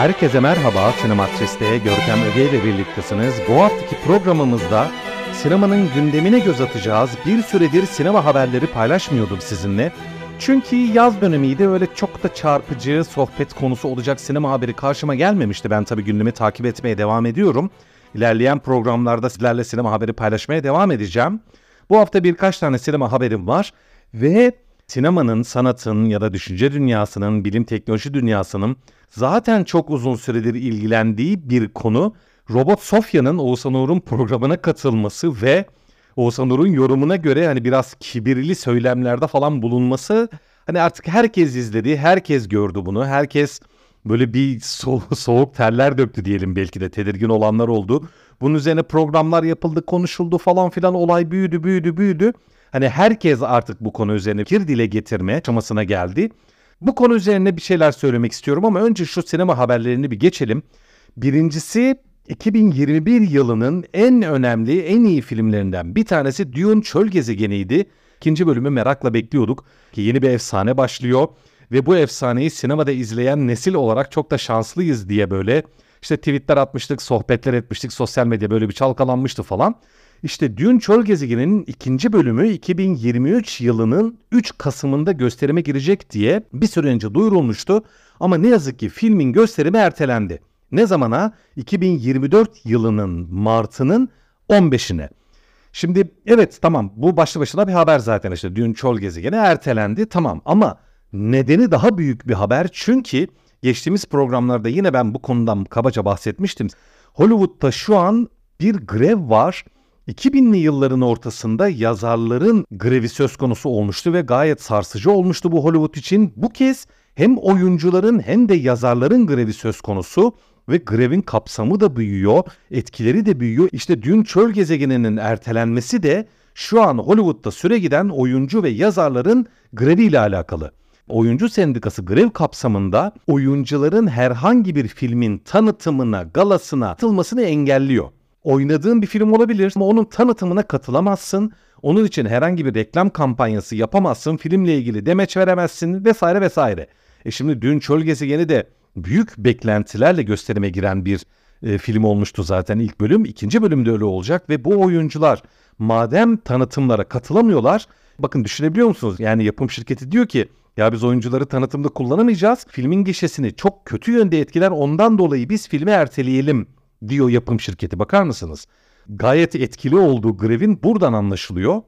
Herkese merhaba, Sinematris'te Görkem Öge ile birliktesiniz. Bu haftaki programımızda sinemanın gündemine göz atacağız. Bir süredir sinema haberleri paylaşmıyordum sizinle. Çünkü yaz dönemiydi öyle çok da çarpıcı sohbet konusu olacak sinema haberi karşıma gelmemişti. Ben tabii gündemi takip etmeye devam ediyorum. İlerleyen programlarda sizlerle sinema haberi paylaşmaya devam edeceğim. Bu hafta birkaç tane sinema haberim var ve sinemanın, sanatın ya da düşünce dünyasının, bilim teknoloji dünyasının zaten çok uzun süredir ilgilendiği bir konu Robot Sofya'nın Oğuzhan Uğur'un programına katılması ve Oğuzhan Uğur'un yorumuna göre hani biraz kibirli söylemlerde falan bulunması hani artık herkes izledi, herkes gördü bunu, herkes böyle bir so- soğuk terler döktü diyelim belki de tedirgin olanlar oldu. Bunun üzerine programlar yapıldı, konuşuldu falan filan olay büyüdü, büyüdü, büyüdü. Hani herkes artık bu konu üzerine fikir dile getirme aşamasına geldi. Bu konu üzerine bir şeyler söylemek istiyorum ama önce şu sinema haberlerini bir geçelim. Birincisi 2021 yılının en önemli, en iyi filmlerinden bir tanesi Dune Çöl Gezegeni'ydi. İkinci bölümü merakla bekliyorduk ki yeni bir efsane başlıyor ve bu efsaneyi sinemada izleyen nesil olarak çok da şanslıyız diye böyle işte tweetler atmıştık, sohbetler etmiştik, sosyal medya böyle bir çalkalanmıştı falan. İşte Dune Çöl Gezegeni'nin ikinci bölümü 2023 yılının 3 Kasım'ında gösterime girecek diye bir süre önce duyurulmuştu. Ama ne yazık ki filmin gösterimi ertelendi. Ne zamana? 2024 yılının Mart'ının 15'ine. Şimdi evet tamam bu başlı başına bir haber zaten işte Dune Çöl Gezegeni ertelendi tamam ama nedeni daha büyük bir haber çünkü geçtiğimiz programlarda yine ben bu konudan kabaca bahsetmiştim. Hollywood'da şu an bir grev var 2000'li yılların ortasında yazarların grevi söz konusu olmuştu ve gayet sarsıcı olmuştu bu Hollywood için. Bu kez hem oyuncuların hem de yazarların grevi söz konusu ve grevin kapsamı da büyüyor, etkileri de büyüyor. İşte dün çöl gezegeninin ertelenmesi de şu an Hollywood'da süre giden oyuncu ve yazarların greviyle alakalı. Oyuncu Sendikası grev kapsamında oyuncuların herhangi bir filmin tanıtımına, galasına atılmasını engelliyor oynadığın bir film olabilir ama onun tanıtımına katılamazsın. Onun için herhangi bir reklam kampanyası yapamazsın. Filmle ilgili demeç veremezsin vesaire vesaire. E şimdi dün Çöl Gezegeni de büyük beklentilerle gösterime giren bir e, film olmuştu zaten ilk bölüm. ikinci bölümde öyle olacak ve bu oyuncular madem tanıtımlara katılamıyorlar bakın düşünebiliyor musunuz? Yani yapım şirketi diyor ki ya biz oyuncuları tanıtımda kullanamayacağız. Filmin gişesini çok kötü yönde etkiler ondan dolayı biz filmi erteleyelim diyor yapım şirketi bakar mısınız? Gayet etkili olduğu grevin buradan anlaşılıyor.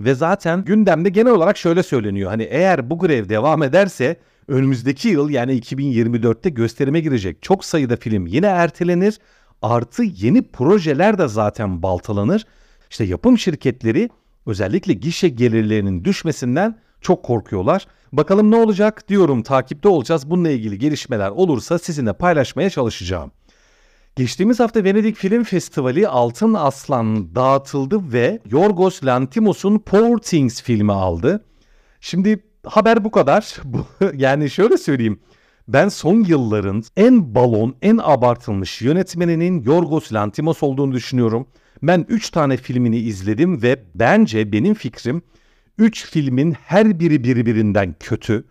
Ve zaten gündemde genel olarak şöyle söyleniyor. Hani eğer bu grev devam ederse önümüzdeki yıl yani 2024'te gösterime girecek çok sayıda film yine ertelenir. Artı yeni projeler de zaten baltalanır. İşte yapım şirketleri özellikle gişe gelirlerinin düşmesinden çok korkuyorlar. Bakalım ne olacak diyorum takipte olacağız. Bununla ilgili gelişmeler olursa sizinle paylaşmaya çalışacağım. Geçtiğimiz hafta Venedik Film Festivali Altın Aslan dağıtıldı ve Yorgos Lanthimos'un Poor Things filmi aldı. Şimdi haber bu kadar. yani şöyle söyleyeyim. Ben son yılların en balon, en abartılmış yönetmeninin Yorgos Lanthimos olduğunu düşünüyorum. Ben 3 tane filmini izledim ve bence benim fikrim 3 filmin her biri birbirinden kötü.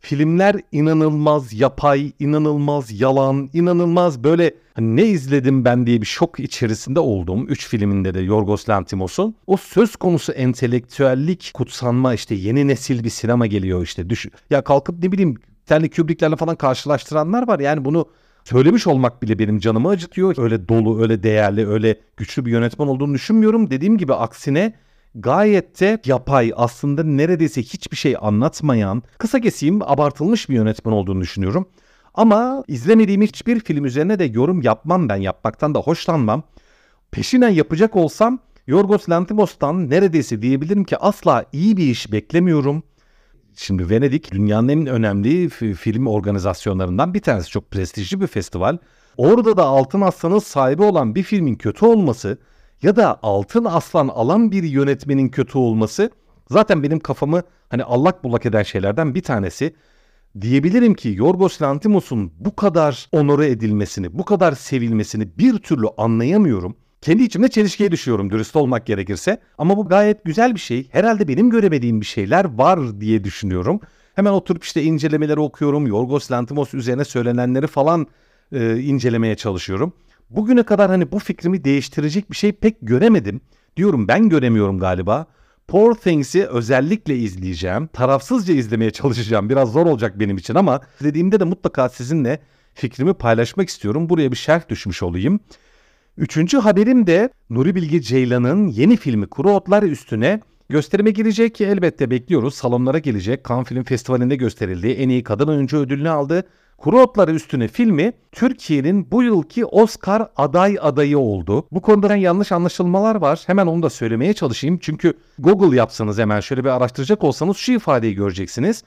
Filmler inanılmaz yapay, inanılmaz yalan, inanılmaz böyle hani ne izledim ben diye bir şok içerisinde olduğum 3 filminde de Yorgos Lanthimos'un o söz konusu entelektüellik, kutsanma işte yeni nesil bir sinema geliyor işte. Düş ya kalkıp ne bileyim Stanley Kubrick'lerle falan karşılaştıranlar var. Yani bunu söylemiş olmak bile benim canımı acıtıyor. Öyle dolu, öyle değerli, öyle güçlü bir yönetmen olduğunu düşünmüyorum. Dediğim gibi aksine gayet de yapay aslında neredeyse hiçbir şey anlatmayan kısa keseyim abartılmış bir yönetmen olduğunu düşünüyorum. Ama izlemediğim hiçbir film üzerine de yorum yapmam ben yapmaktan da hoşlanmam. Peşinen yapacak olsam Yorgos Lanthimos'tan neredeyse diyebilirim ki asla iyi bir iş beklemiyorum. Şimdi Venedik dünyanın en önemli film organizasyonlarından bir tanesi. Çok prestijli bir festival. Orada da Altın Aslan'ın sahibi olan bir filmin kötü olması ya da Altın Aslan alan bir yönetmenin kötü olması zaten benim kafamı hani allak bullak eden şeylerden bir tanesi. Diyebilirim ki Yorgos Lanthimos'un bu kadar onore edilmesini, bu kadar sevilmesini bir türlü anlayamıyorum. Kendi içimde çelişkiye düşüyorum dürüst olmak gerekirse. Ama bu gayet güzel bir şey. Herhalde benim göremediğim bir şeyler var diye düşünüyorum. Hemen oturup işte incelemeleri okuyorum. Yorgos Lanthimos üzerine söylenenleri falan e, incelemeye çalışıyorum. Bugüne kadar hani bu fikrimi değiştirecek bir şey pek göremedim. Diyorum ben göremiyorum galiba. Poor Things'i özellikle izleyeceğim. Tarafsızca izlemeye çalışacağım. Biraz zor olacak benim için ama dediğimde de mutlaka sizinle fikrimi paylaşmak istiyorum. Buraya bir şerh düşmüş olayım. Üçüncü haberim de Nuri Bilge Ceylan'ın yeni filmi Kuru Otlar üstüne gösterime girecek. Elbette bekliyoruz. Salonlara gelecek. Cannes Film Festivali'nde gösterildi. En iyi kadın oyuncu ödülünü aldı. Kuru Otlar Üstüne filmi Türkiye'nin bu yılki Oscar aday adayı oldu. Bu konuda yanlış anlaşılmalar var. Hemen onu da söylemeye çalışayım. Çünkü Google yapsanız hemen şöyle bir araştıracak olsanız şu ifadeyi göreceksiniz.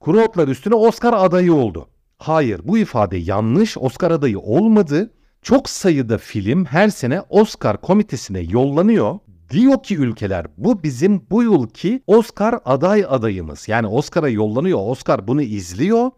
Kuru Otlar Üstüne Oscar adayı oldu. Hayır bu ifade yanlış. Oscar adayı olmadı. Çok sayıda film her sene Oscar komitesine yollanıyor. Diyor ki ülkeler bu bizim bu yılki Oscar aday adayımız. Yani Oscar'a yollanıyor. Oscar bunu izliyor.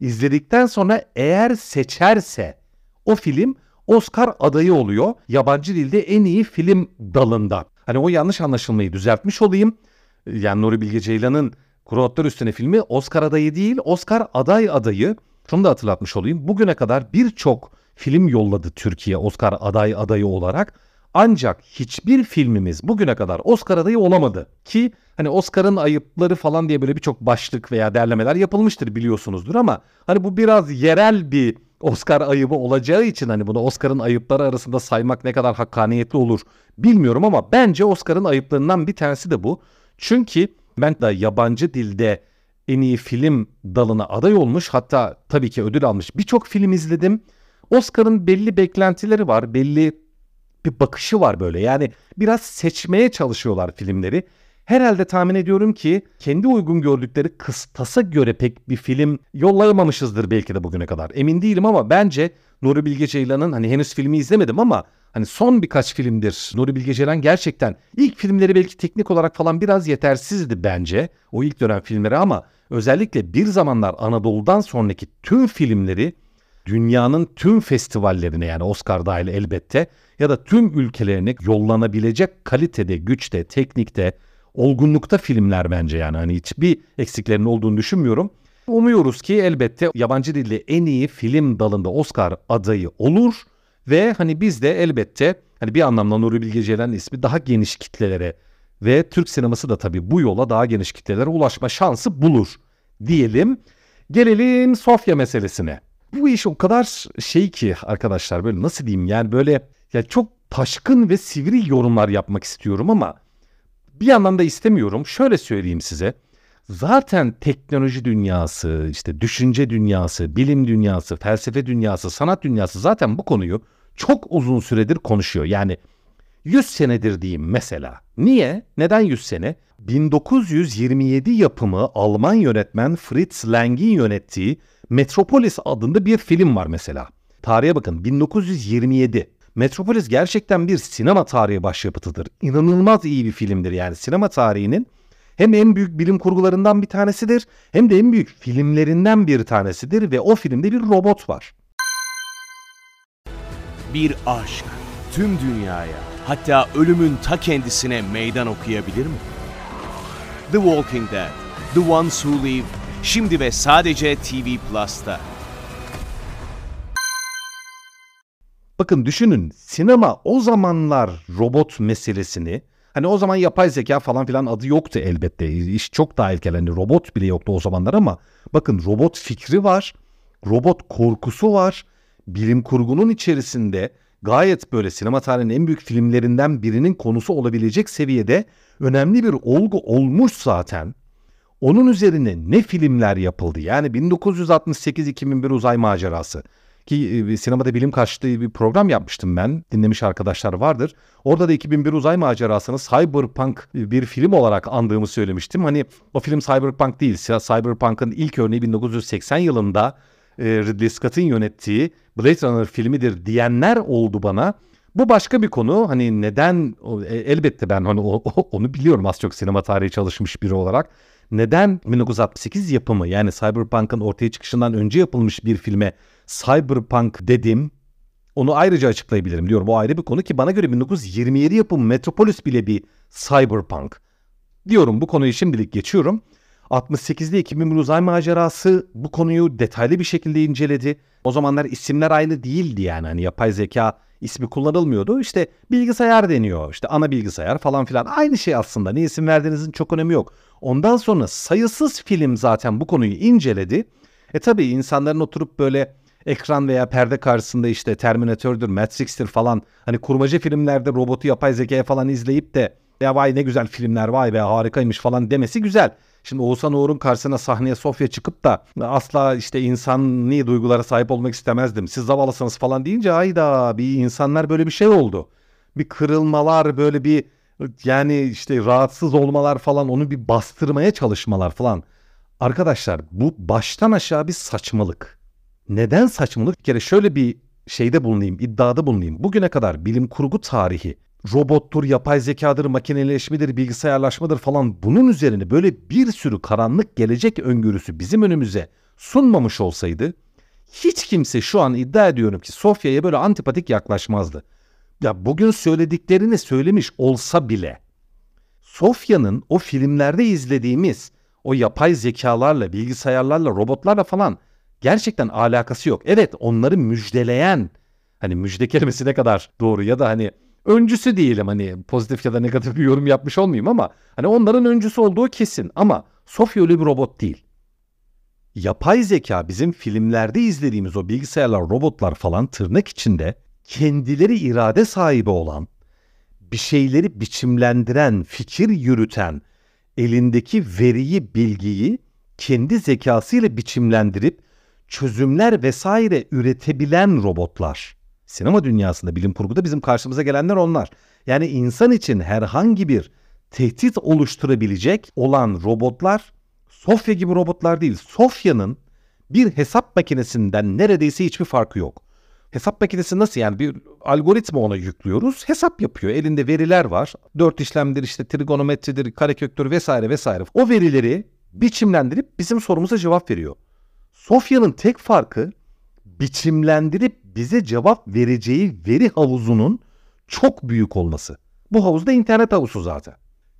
İzledikten sonra eğer seçerse o film Oscar adayı oluyor. Yabancı dilde en iyi film dalında. Hani o yanlış anlaşılmayı düzeltmiş olayım. Yani Nuri Bilge Ceylan'ın Kuru Üstüne filmi Oscar adayı değil, Oscar aday adayı. Şunu da hatırlatmış olayım. Bugüne kadar birçok film yolladı Türkiye Oscar aday adayı olarak. Ancak hiçbir filmimiz bugüne kadar Oscar adayı olamadı. Ki hani Oscar'ın ayıpları falan diye böyle birçok başlık veya derlemeler yapılmıştır biliyorsunuzdur ama hani bu biraz yerel bir Oscar ayıbı olacağı için hani bunu Oscar'ın ayıpları arasında saymak ne kadar hakkaniyetli olur bilmiyorum ama bence Oscar'ın ayıplarından bir tanesi de bu. Çünkü ben de yabancı dilde en iyi film dalına aday olmuş hatta tabii ki ödül almış birçok film izledim. Oscar'ın belli beklentileri var, belli bir bakışı var böyle. Yani biraz seçmeye çalışıyorlar filmleri. Herhalde tahmin ediyorum ki kendi uygun gördükleri kıstasa göre pek bir film yollayamamışızdır belki de bugüne kadar. Emin değilim ama bence Nuri Bilge Ceylan'ın hani henüz filmi izlemedim ama hani son birkaç filmdir Nuri Bilge Ceylan gerçekten ilk filmleri belki teknik olarak falan biraz yetersizdi bence. O ilk dönem filmleri ama özellikle bir zamanlar Anadolu'dan sonraki tüm filmleri dünyanın tüm festivallerine yani Oscar dahil elbette ya da tüm ülkelerine yollanabilecek kalitede, güçte, teknikte, olgunlukta filmler bence yani. Hani hiçbir eksiklerinin olduğunu düşünmüyorum. Umuyoruz ki elbette yabancı dilde en iyi film dalında Oscar adayı olur ve hani biz de elbette hani bir anlamda Nuri Bilge Ceylan ismi daha geniş kitlelere ve Türk sineması da tabii bu yola daha geniş kitlelere ulaşma şansı bulur diyelim. Gelelim Sofya meselesine bu iş o kadar şey ki arkadaşlar böyle nasıl diyeyim yani böyle ya çok taşkın ve sivri yorumlar yapmak istiyorum ama bir yandan da istemiyorum. Şöyle söyleyeyim size. Zaten teknoloji dünyası, işte düşünce dünyası, bilim dünyası, felsefe dünyası, sanat dünyası zaten bu konuyu çok uzun süredir konuşuyor. Yani 100 senedir diyeyim mesela. Niye? Neden 100 sene? 1927 yapımı Alman yönetmen Fritz Lang'in yönettiği Metropolis adında bir film var mesela. Tarihe bakın 1927. Metropolis gerçekten bir sinema tarihi başyapıtıdır. İnanılmaz iyi bir filmdir yani sinema tarihinin hem en büyük bilim kurgularından bir tanesidir hem de en büyük filmlerinden bir tanesidir ve o filmde bir robot var. Bir aşk tüm dünyaya hatta ölümün ta kendisine meydan okuyabilir mi? The Walking Dead, The Ones Who Live Şimdi ve sadece TV Plus'ta. Bakın düşünün sinema o zamanlar robot meselesini hani o zaman yapay zeka falan filan adı yoktu elbette. İş çok daha ilkel hani robot bile yoktu o zamanlar ama bakın robot fikri var. Robot korkusu var. Bilim kurgunun içerisinde gayet böyle sinema tarihinin en büyük filmlerinden birinin konusu olabilecek seviyede önemli bir olgu olmuş zaten. Onun üzerine ne filmler yapıldı? Yani 1968-2001 uzay macerası. Ki e, sinemada bilim karşıtı bir program yapmıştım ben. Dinlemiş arkadaşlar vardır. Orada da 2001 uzay macerasını cyberpunk bir film olarak andığımı söylemiştim. Hani o film cyberpunk değil. Cyberpunk'ın ilk örneği 1980 yılında e, Ridley Scott'ın yönettiği Blade Runner filmidir diyenler oldu bana. Bu başka bir konu. Hani neden e, elbette ben hani onu biliyorum az çok sinema tarihi çalışmış biri olarak. Neden 1968 yapımı yani Cyberpunk'ın ortaya çıkışından önce yapılmış bir filme Cyberpunk dedim. Onu ayrıca açıklayabilirim diyorum. O ayrı bir konu ki bana göre 1927 yapımı Metropolis bile bir Cyberpunk. Diyorum bu konuyu şimdilik geçiyorum. 68'de 2001 uzay macerası bu konuyu detaylı bir şekilde inceledi. O zamanlar isimler aynı değildi yani. Hani yapay zeka ismi kullanılmıyordu. İşte bilgisayar deniyor. İşte ana bilgisayar falan filan. Aynı şey aslında. Ne isim verdiğinizin çok önemi yok. Ondan sonra sayısız film zaten bu konuyu inceledi. E tabii insanların oturup böyle ekran veya perde karşısında işte Terminator'dur, Matrix'tir falan hani kurmaca filmlerde robotu yapay zekaya falan izleyip de ya vay ne güzel filmler vay be harikaymış falan demesi güzel. Şimdi Oğuzhan Uğur'un karşısına sahneye Sofya çıkıp da asla işte insani duygulara sahip olmak istemezdim. Siz zavallısınız falan deyince ayda bir insanlar böyle bir şey oldu. Bir kırılmalar böyle bir yani işte rahatsız olmalar falan onu bir bastırmaya çalışmalar falan. Arkadaşlar bu baştan aşağı bir saçmalık. Neden saçmalık? Bir kere şöyle bir şeyde bulunayım, iddiada bulunayım. Bugüne kadar bilim kurgu tarihi robottur, yapay zekadır, makineleşmedir, bilgisayarlaşmadır falan bunun üzerine böyle bir sürü karanlık gelecek öngörüsü bizim önümüze sunmamış olsaydı hiç kimse şu an iddia ediyorum ki Sofya'ya böyle antipatik yaklaşmazdı. Ya bugün söylediklerini söylemiş olsa bile Sofya'nın o filmlerde izlediğimiz o yapay zekalarla, bilgisayarlarla, robotlarla falan gerçekten alakası yok. Evet onları müjdeleyen hani müjde kelimesi ne kadar doğru ya da hani öncüsü değilim hani pozitif ya da negatif bir yorum yapmış olmayayım ama hani onların öncüsü olduğu kesin ama Sofya öyle bir robot değil. Yapay zeka bizim filmlerde izlediğimiz o bilgisayarlar, robotlar falan tırnak içinde kendileri irade sahibi olan, bir şeyleri biçimlendiren, fikir yürüten, elindeki veriyi, bilgiyi kendi zekasıyla biçimlendirip çözümler vesaire üretebilen robotlar. Sinema dünyasında, bilim kurguda bizim karşımıza gelenler onlar. Yani insan için herhangi bir tehdit oluşturabilecek olan robotlar Sofya gibi robotlar değil. Sofya'nın bir hesap makinesinden neredeyse hiçbir farkı yok. Hesap makinesi nasıl yani bir algoritma ona yüklüyoruz. Hesap yapıyor. Elinde veriler var. Dört işlemdir işte trigonometridir, kareköktür vesaire vesaire. O verileri biçimlendirip bizim sorumuza cevap veriyor. Sofya'nın tek farkı biçimlendirip bize cevap vereceği veri havuzunun çok büyük olması. Bu havuzda internet havuzu zaten.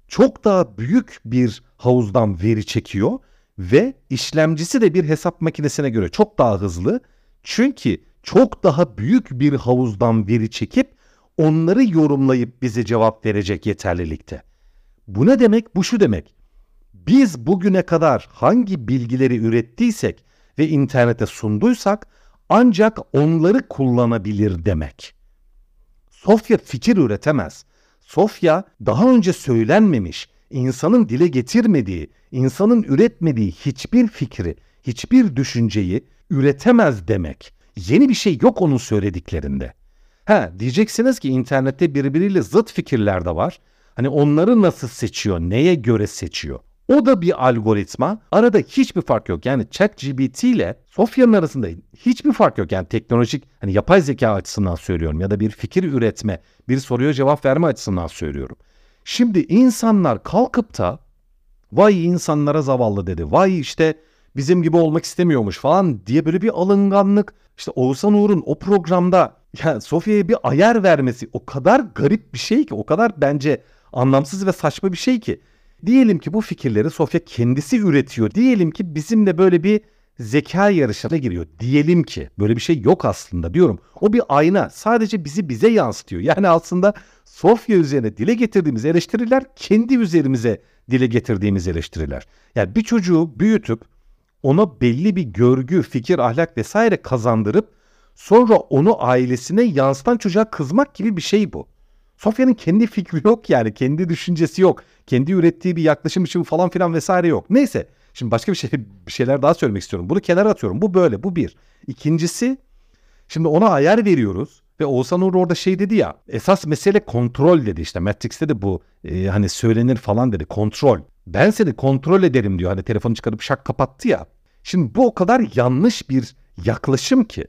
Çok daha büyük bir havuzdan veri çekiyor ve işlemcisi de bir hesap makinesine göre çok daha hızlı. Çünkü çok daha büyük bir havuzdan veri çekip onları yorumlayıp bize cevap verecek yeterlilikte. Bu ne demek? Bu şu demek. Biz bugüne kadar hangi bilgileri ürettiysek ve internete sunduysak ancak onları kullanabilir demek. Sofya fikir üretemez. Sofya daha önce söylenmemiş, insanın dile getirmediği, insanın üretmediği hiçbir fikri, hiçbir düşünceyi üretemez demek. Yeni bir şey yok onun söylediklerinde. Ha diyeceksiniz ki internette birbiriyle zıt fikirler de var. Hani onları nasıl seçiyor, neye göre seçiyor? O da bir algoritma. Arada hiçbir fark yok. Yani ChatGPT ile Sofya'nın arasında hiçbir fark yok. Yani teknolojik hani yapay zeka açısından söylüyorum ya da bir fikir üretme, bir soruya cevap verme açısından söylüyorum. Şimdi insanlar kalkıp da vay insanlara zavallı dedi. Vay işte bizim gibi olmak istemiyormuş falan diye böyle bir alınganlık. İşte Oğuzhan Uğur'un o programda yani Sofya'ya bir ayar vermesi o kadar garip bir şey ki o kadar bence anlamsız ve saçma bir şey ki. Diyelim ki bu fikirleri Sofya kendisi üretiyor. Diyelim ki bizimle böyle bir zeka yarışına giriyor. Diyelim ki böyle bir şey yok aslında diyorum. O bir ayna sadece bizi bize yansıtıyor. Yani aslında Sofya üzerine dile getirdiğimiz eleştiriler kendi üzerimize dile getirdiğimiz eleştiriler. Yani bir çocuğu büyütüp ona belli bir görgü, fikir, ahlak vesaire kazandırıp sonra onu ailesine yansıtan çocuğa kızmak gibi bir şey bu. Sofya'nın kendi fikri yok yani. Kendi düşüncesi yok. Kendi ürettiği bir yaklaşım için falan filan vesaire yok. Neyse. Şimdi başka bir şey bir şeyler daha söylemek istiyorum. Bunu kenara atıyorum. Bu böyle. Bu bir. İkincisi Şimdi ona ayar veriyoruz ve Oğuzhan Uğur orada şey dedi ya esas mesele kontrol dedi işte Matrix'te de bu e, hani söylenir falan dedi kontrol. Ben seni kontrol ederim diyor hani telefonu çıkarıp şak kapattı ya. Şimdi bu o kadar yanlış bir yaklaşım ki.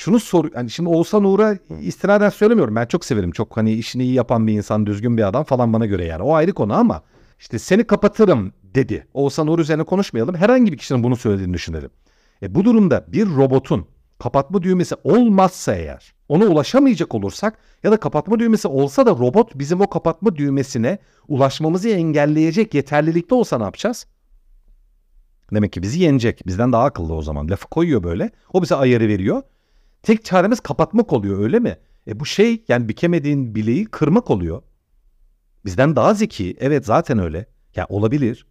Şunu sor, yani şimdi Oğuzhan Uğur'a istinaden söylemiyorum. Ben çok severim. Çok hani işini iyi yapan bir insan, düzgün bir adam falan bana göre yani. O ayrı konu ama işte seni kapatırım dedi. Oğuzhan Uğur üzerine konuşmayalım. Herhangi bir kişinin bunu söylediğini düşünelim. E bu durumda bir robotun kapatma düğmesi olmazsa eğer ona ulaşamayacak olursak ya da kapatma düğmesi olsa da robot bizim o kapatma düğmesine ulaşmamızı engelleyecek yeterlilikte olsa ne yapacağız? Demek ki bizi yenecek. Bizden daha akıllı o zaman. Lafı koyuyor böyle. O bize ayarı veriyor. Tek çaremiz kapatmak oluyor öyle mi? E bu şey yani bükemediğin bileği kırmak oluyor. Bizden daha zeki. Evet zaten öyle. Ya olabilir.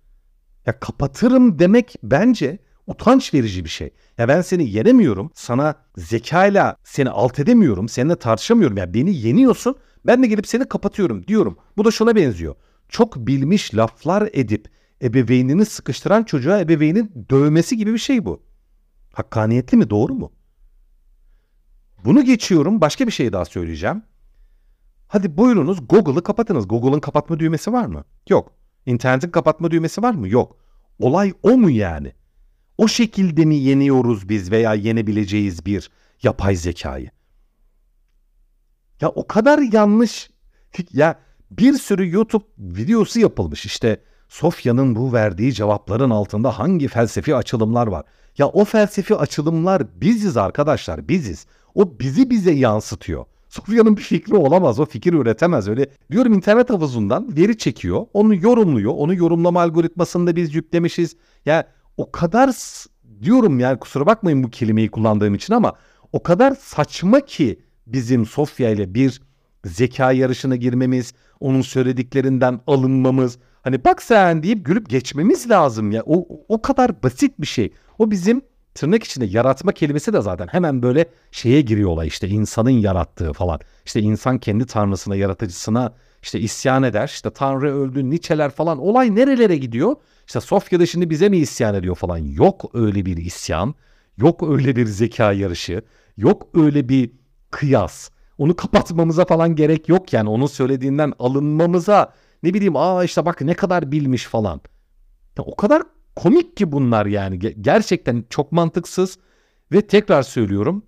Ya kapatırım demek bence utanç verici bir şey. Ya ben seni yenemiyorum. Sana zekayla seni alt edemiyorum. Seninle tartışamıyorum. Ya beni yeniyorsun. Ben de gelip seni kapatıyorum diyorum. Bu da şuna benziyor. Çok bilmiş laflar edip ebeveynini sıkıştıran çocuğa ebeveynin dövmesi gibi bir şey bu. Hakkaniyetli mi? Doğru mu? Bunu geçiyorum. Başka bir şey daha söyleyeceğim. Hadi buyurunuz Google'ı kapatınız. Google'ın kapatma düğmesi var mı? Yok. İnternetin kapatma düğmesi var mı? Yok. Olay o mu yani? O şekilde mi yeniyoruz biz veya yenebileceğiz bir yapay zekayı? Ya o kadar yanlış. Ya bir sürü YouTube videosu yapılmış. İşte Sofya'nın bu verdiği cevapların altında hangi felsefi açılımlar var? Ya o felsefi açılımlar biziz arkadaşlar, biziz. O bizi bize yansıtıyor. Sofya'nın bir fikri olamaz. O fikir üretemez. Öyle diyorum internet havuzundan veri çekiyor. Onu yorumluyor. Onu yorumlama algoritmasında biz yüklemişiz. Ya o kadar diyorum yani kusura bakmayın bu kelimeyi kullandığım için ama o kadar saçma ki bizim Sofya ile bir zeka yarışına girmemiz, onun söylediklerinden alınmamız. Hani bak sen deyip gülüp geçmemiz lazım ya. O, o kadar basit bir şey. O bizim tırnak içinde yaratma kelimesi de zaten hemen böyle şeye giriyor olay işte insanın yarattığı falan. İşte insan kendi tanrısına, yaratıcısına işte isyan eder. İşte tanrı öldü, niçeler falan. Olay nerelere gidiyor? İşte Sofya'da şimdi bize mi isyan ediyor falan. Yok öyle bir isyan. Yok öyle bir zeka yarışı. Yok öyle bir kıyas. Onu kapatmamıza falan gerek yok yani. Onun söylediğinden alınmamıza ne bileyim aa işte bak ne kadar bilmiş falan. Ya o kadar komik ki bunlar yani. Gerçekten çok mantıksız ve tekrar söylüyorum.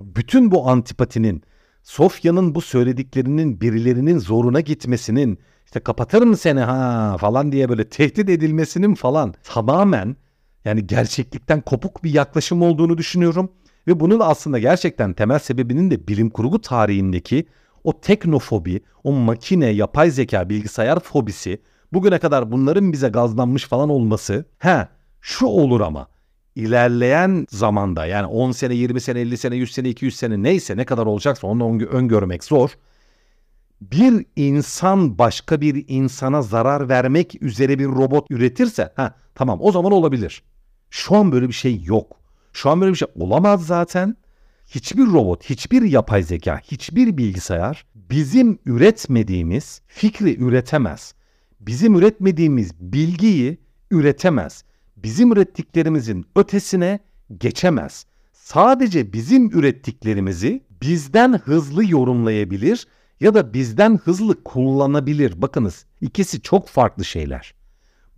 Bütün bu antipatinin, Sofya'nın bu söylediklerinin birilerinin zoruna gitmesinin, işte kapatırım seni ha falan diye böyle tehdit edilmesinin falan tamamen yani gerçeklikten kopuk bir yaklaşım olduğunu düşünüyorum. Ve bunun aslında gerçekten temel sebebinin de bilim kurgu tarihindeki o teknofobi, o makine, yapay zeka, bilgisayar fobisi, bugüne kadar bunların bize gazlanmış falan olması, he şu olur ama ilerleyen zamanda yani 10 sene, 20 sene, 50 sene, 100 sene, 200 sene neyse ne kadar olacaksa onu öngörmek zor. Bir insan başka bir insana zarar vermek üzere bir robot üretirse ha tamam o zaman olabilir. Şu an böyle bir şey yok. Şu an böyle bir şey olamaz zaten. Hiçbir robot, hiçbir yapay zeka, hiçbir bilgisayar bizim üretmediğimiz fikri üretemez. Bizim üretmediğimiz bilgiyi üretemez. Bizim ürettiklerimizin ötesine geçemez. Sadece bizim ürettiklerimizi bizden hızlı yorumlayabilir ya da bizden hızlı kullanabilir. Bakınız ikisi çok farklı şeyler.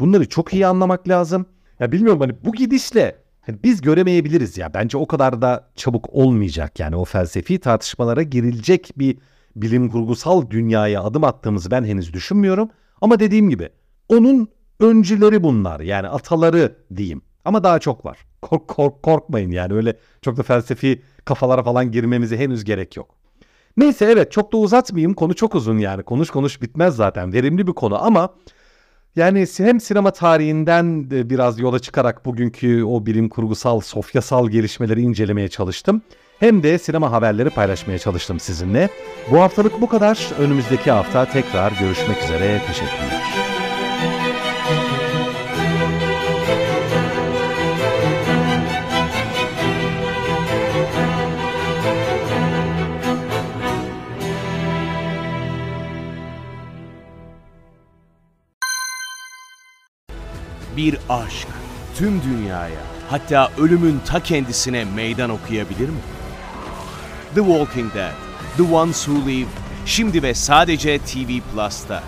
Bunları çok iyi anlamak lazım. Ya bilmiyorum hani bu gidişle hani biz göremeyebiliriz ya. Bence o kadar da çabuk olmayacak yani o felsefi tartışmalara girilecek bir bilim kurgusal dünyaya adım attığımızı ben henüz düşünmüyorum. Ama dediğim gibi onun öncüleri bunlar yani ataları diyeyim. Ama daha çok var. Kork, kork, korkmayın yani öyle çok da felsefi kafalara falan girmemize henüz gerek yok. Neyse evet çok da uzatmayayım konu çok uzun yani konuş konuş bitmez zaten verimli bir konu ama yani hem sinema tarihinden biraz yola çıkarak bugünkü o bilim kurgusal, sofyasal gelişmeleri incelemeye çalıştım. Hem de sinema haberleri paylaşmaya çalıştım sizinle. Bu haftalık bu kadar. Önümüzdeki hafta tekrar görüşmek üzere. Teşekkürler. Bir aşk tüm dünyaya hatta ölümün ta kendisine meydan okuyabilir mi? The Walking Dead, The Ones Who Live, şimdi ve sadece TV Plus'ta.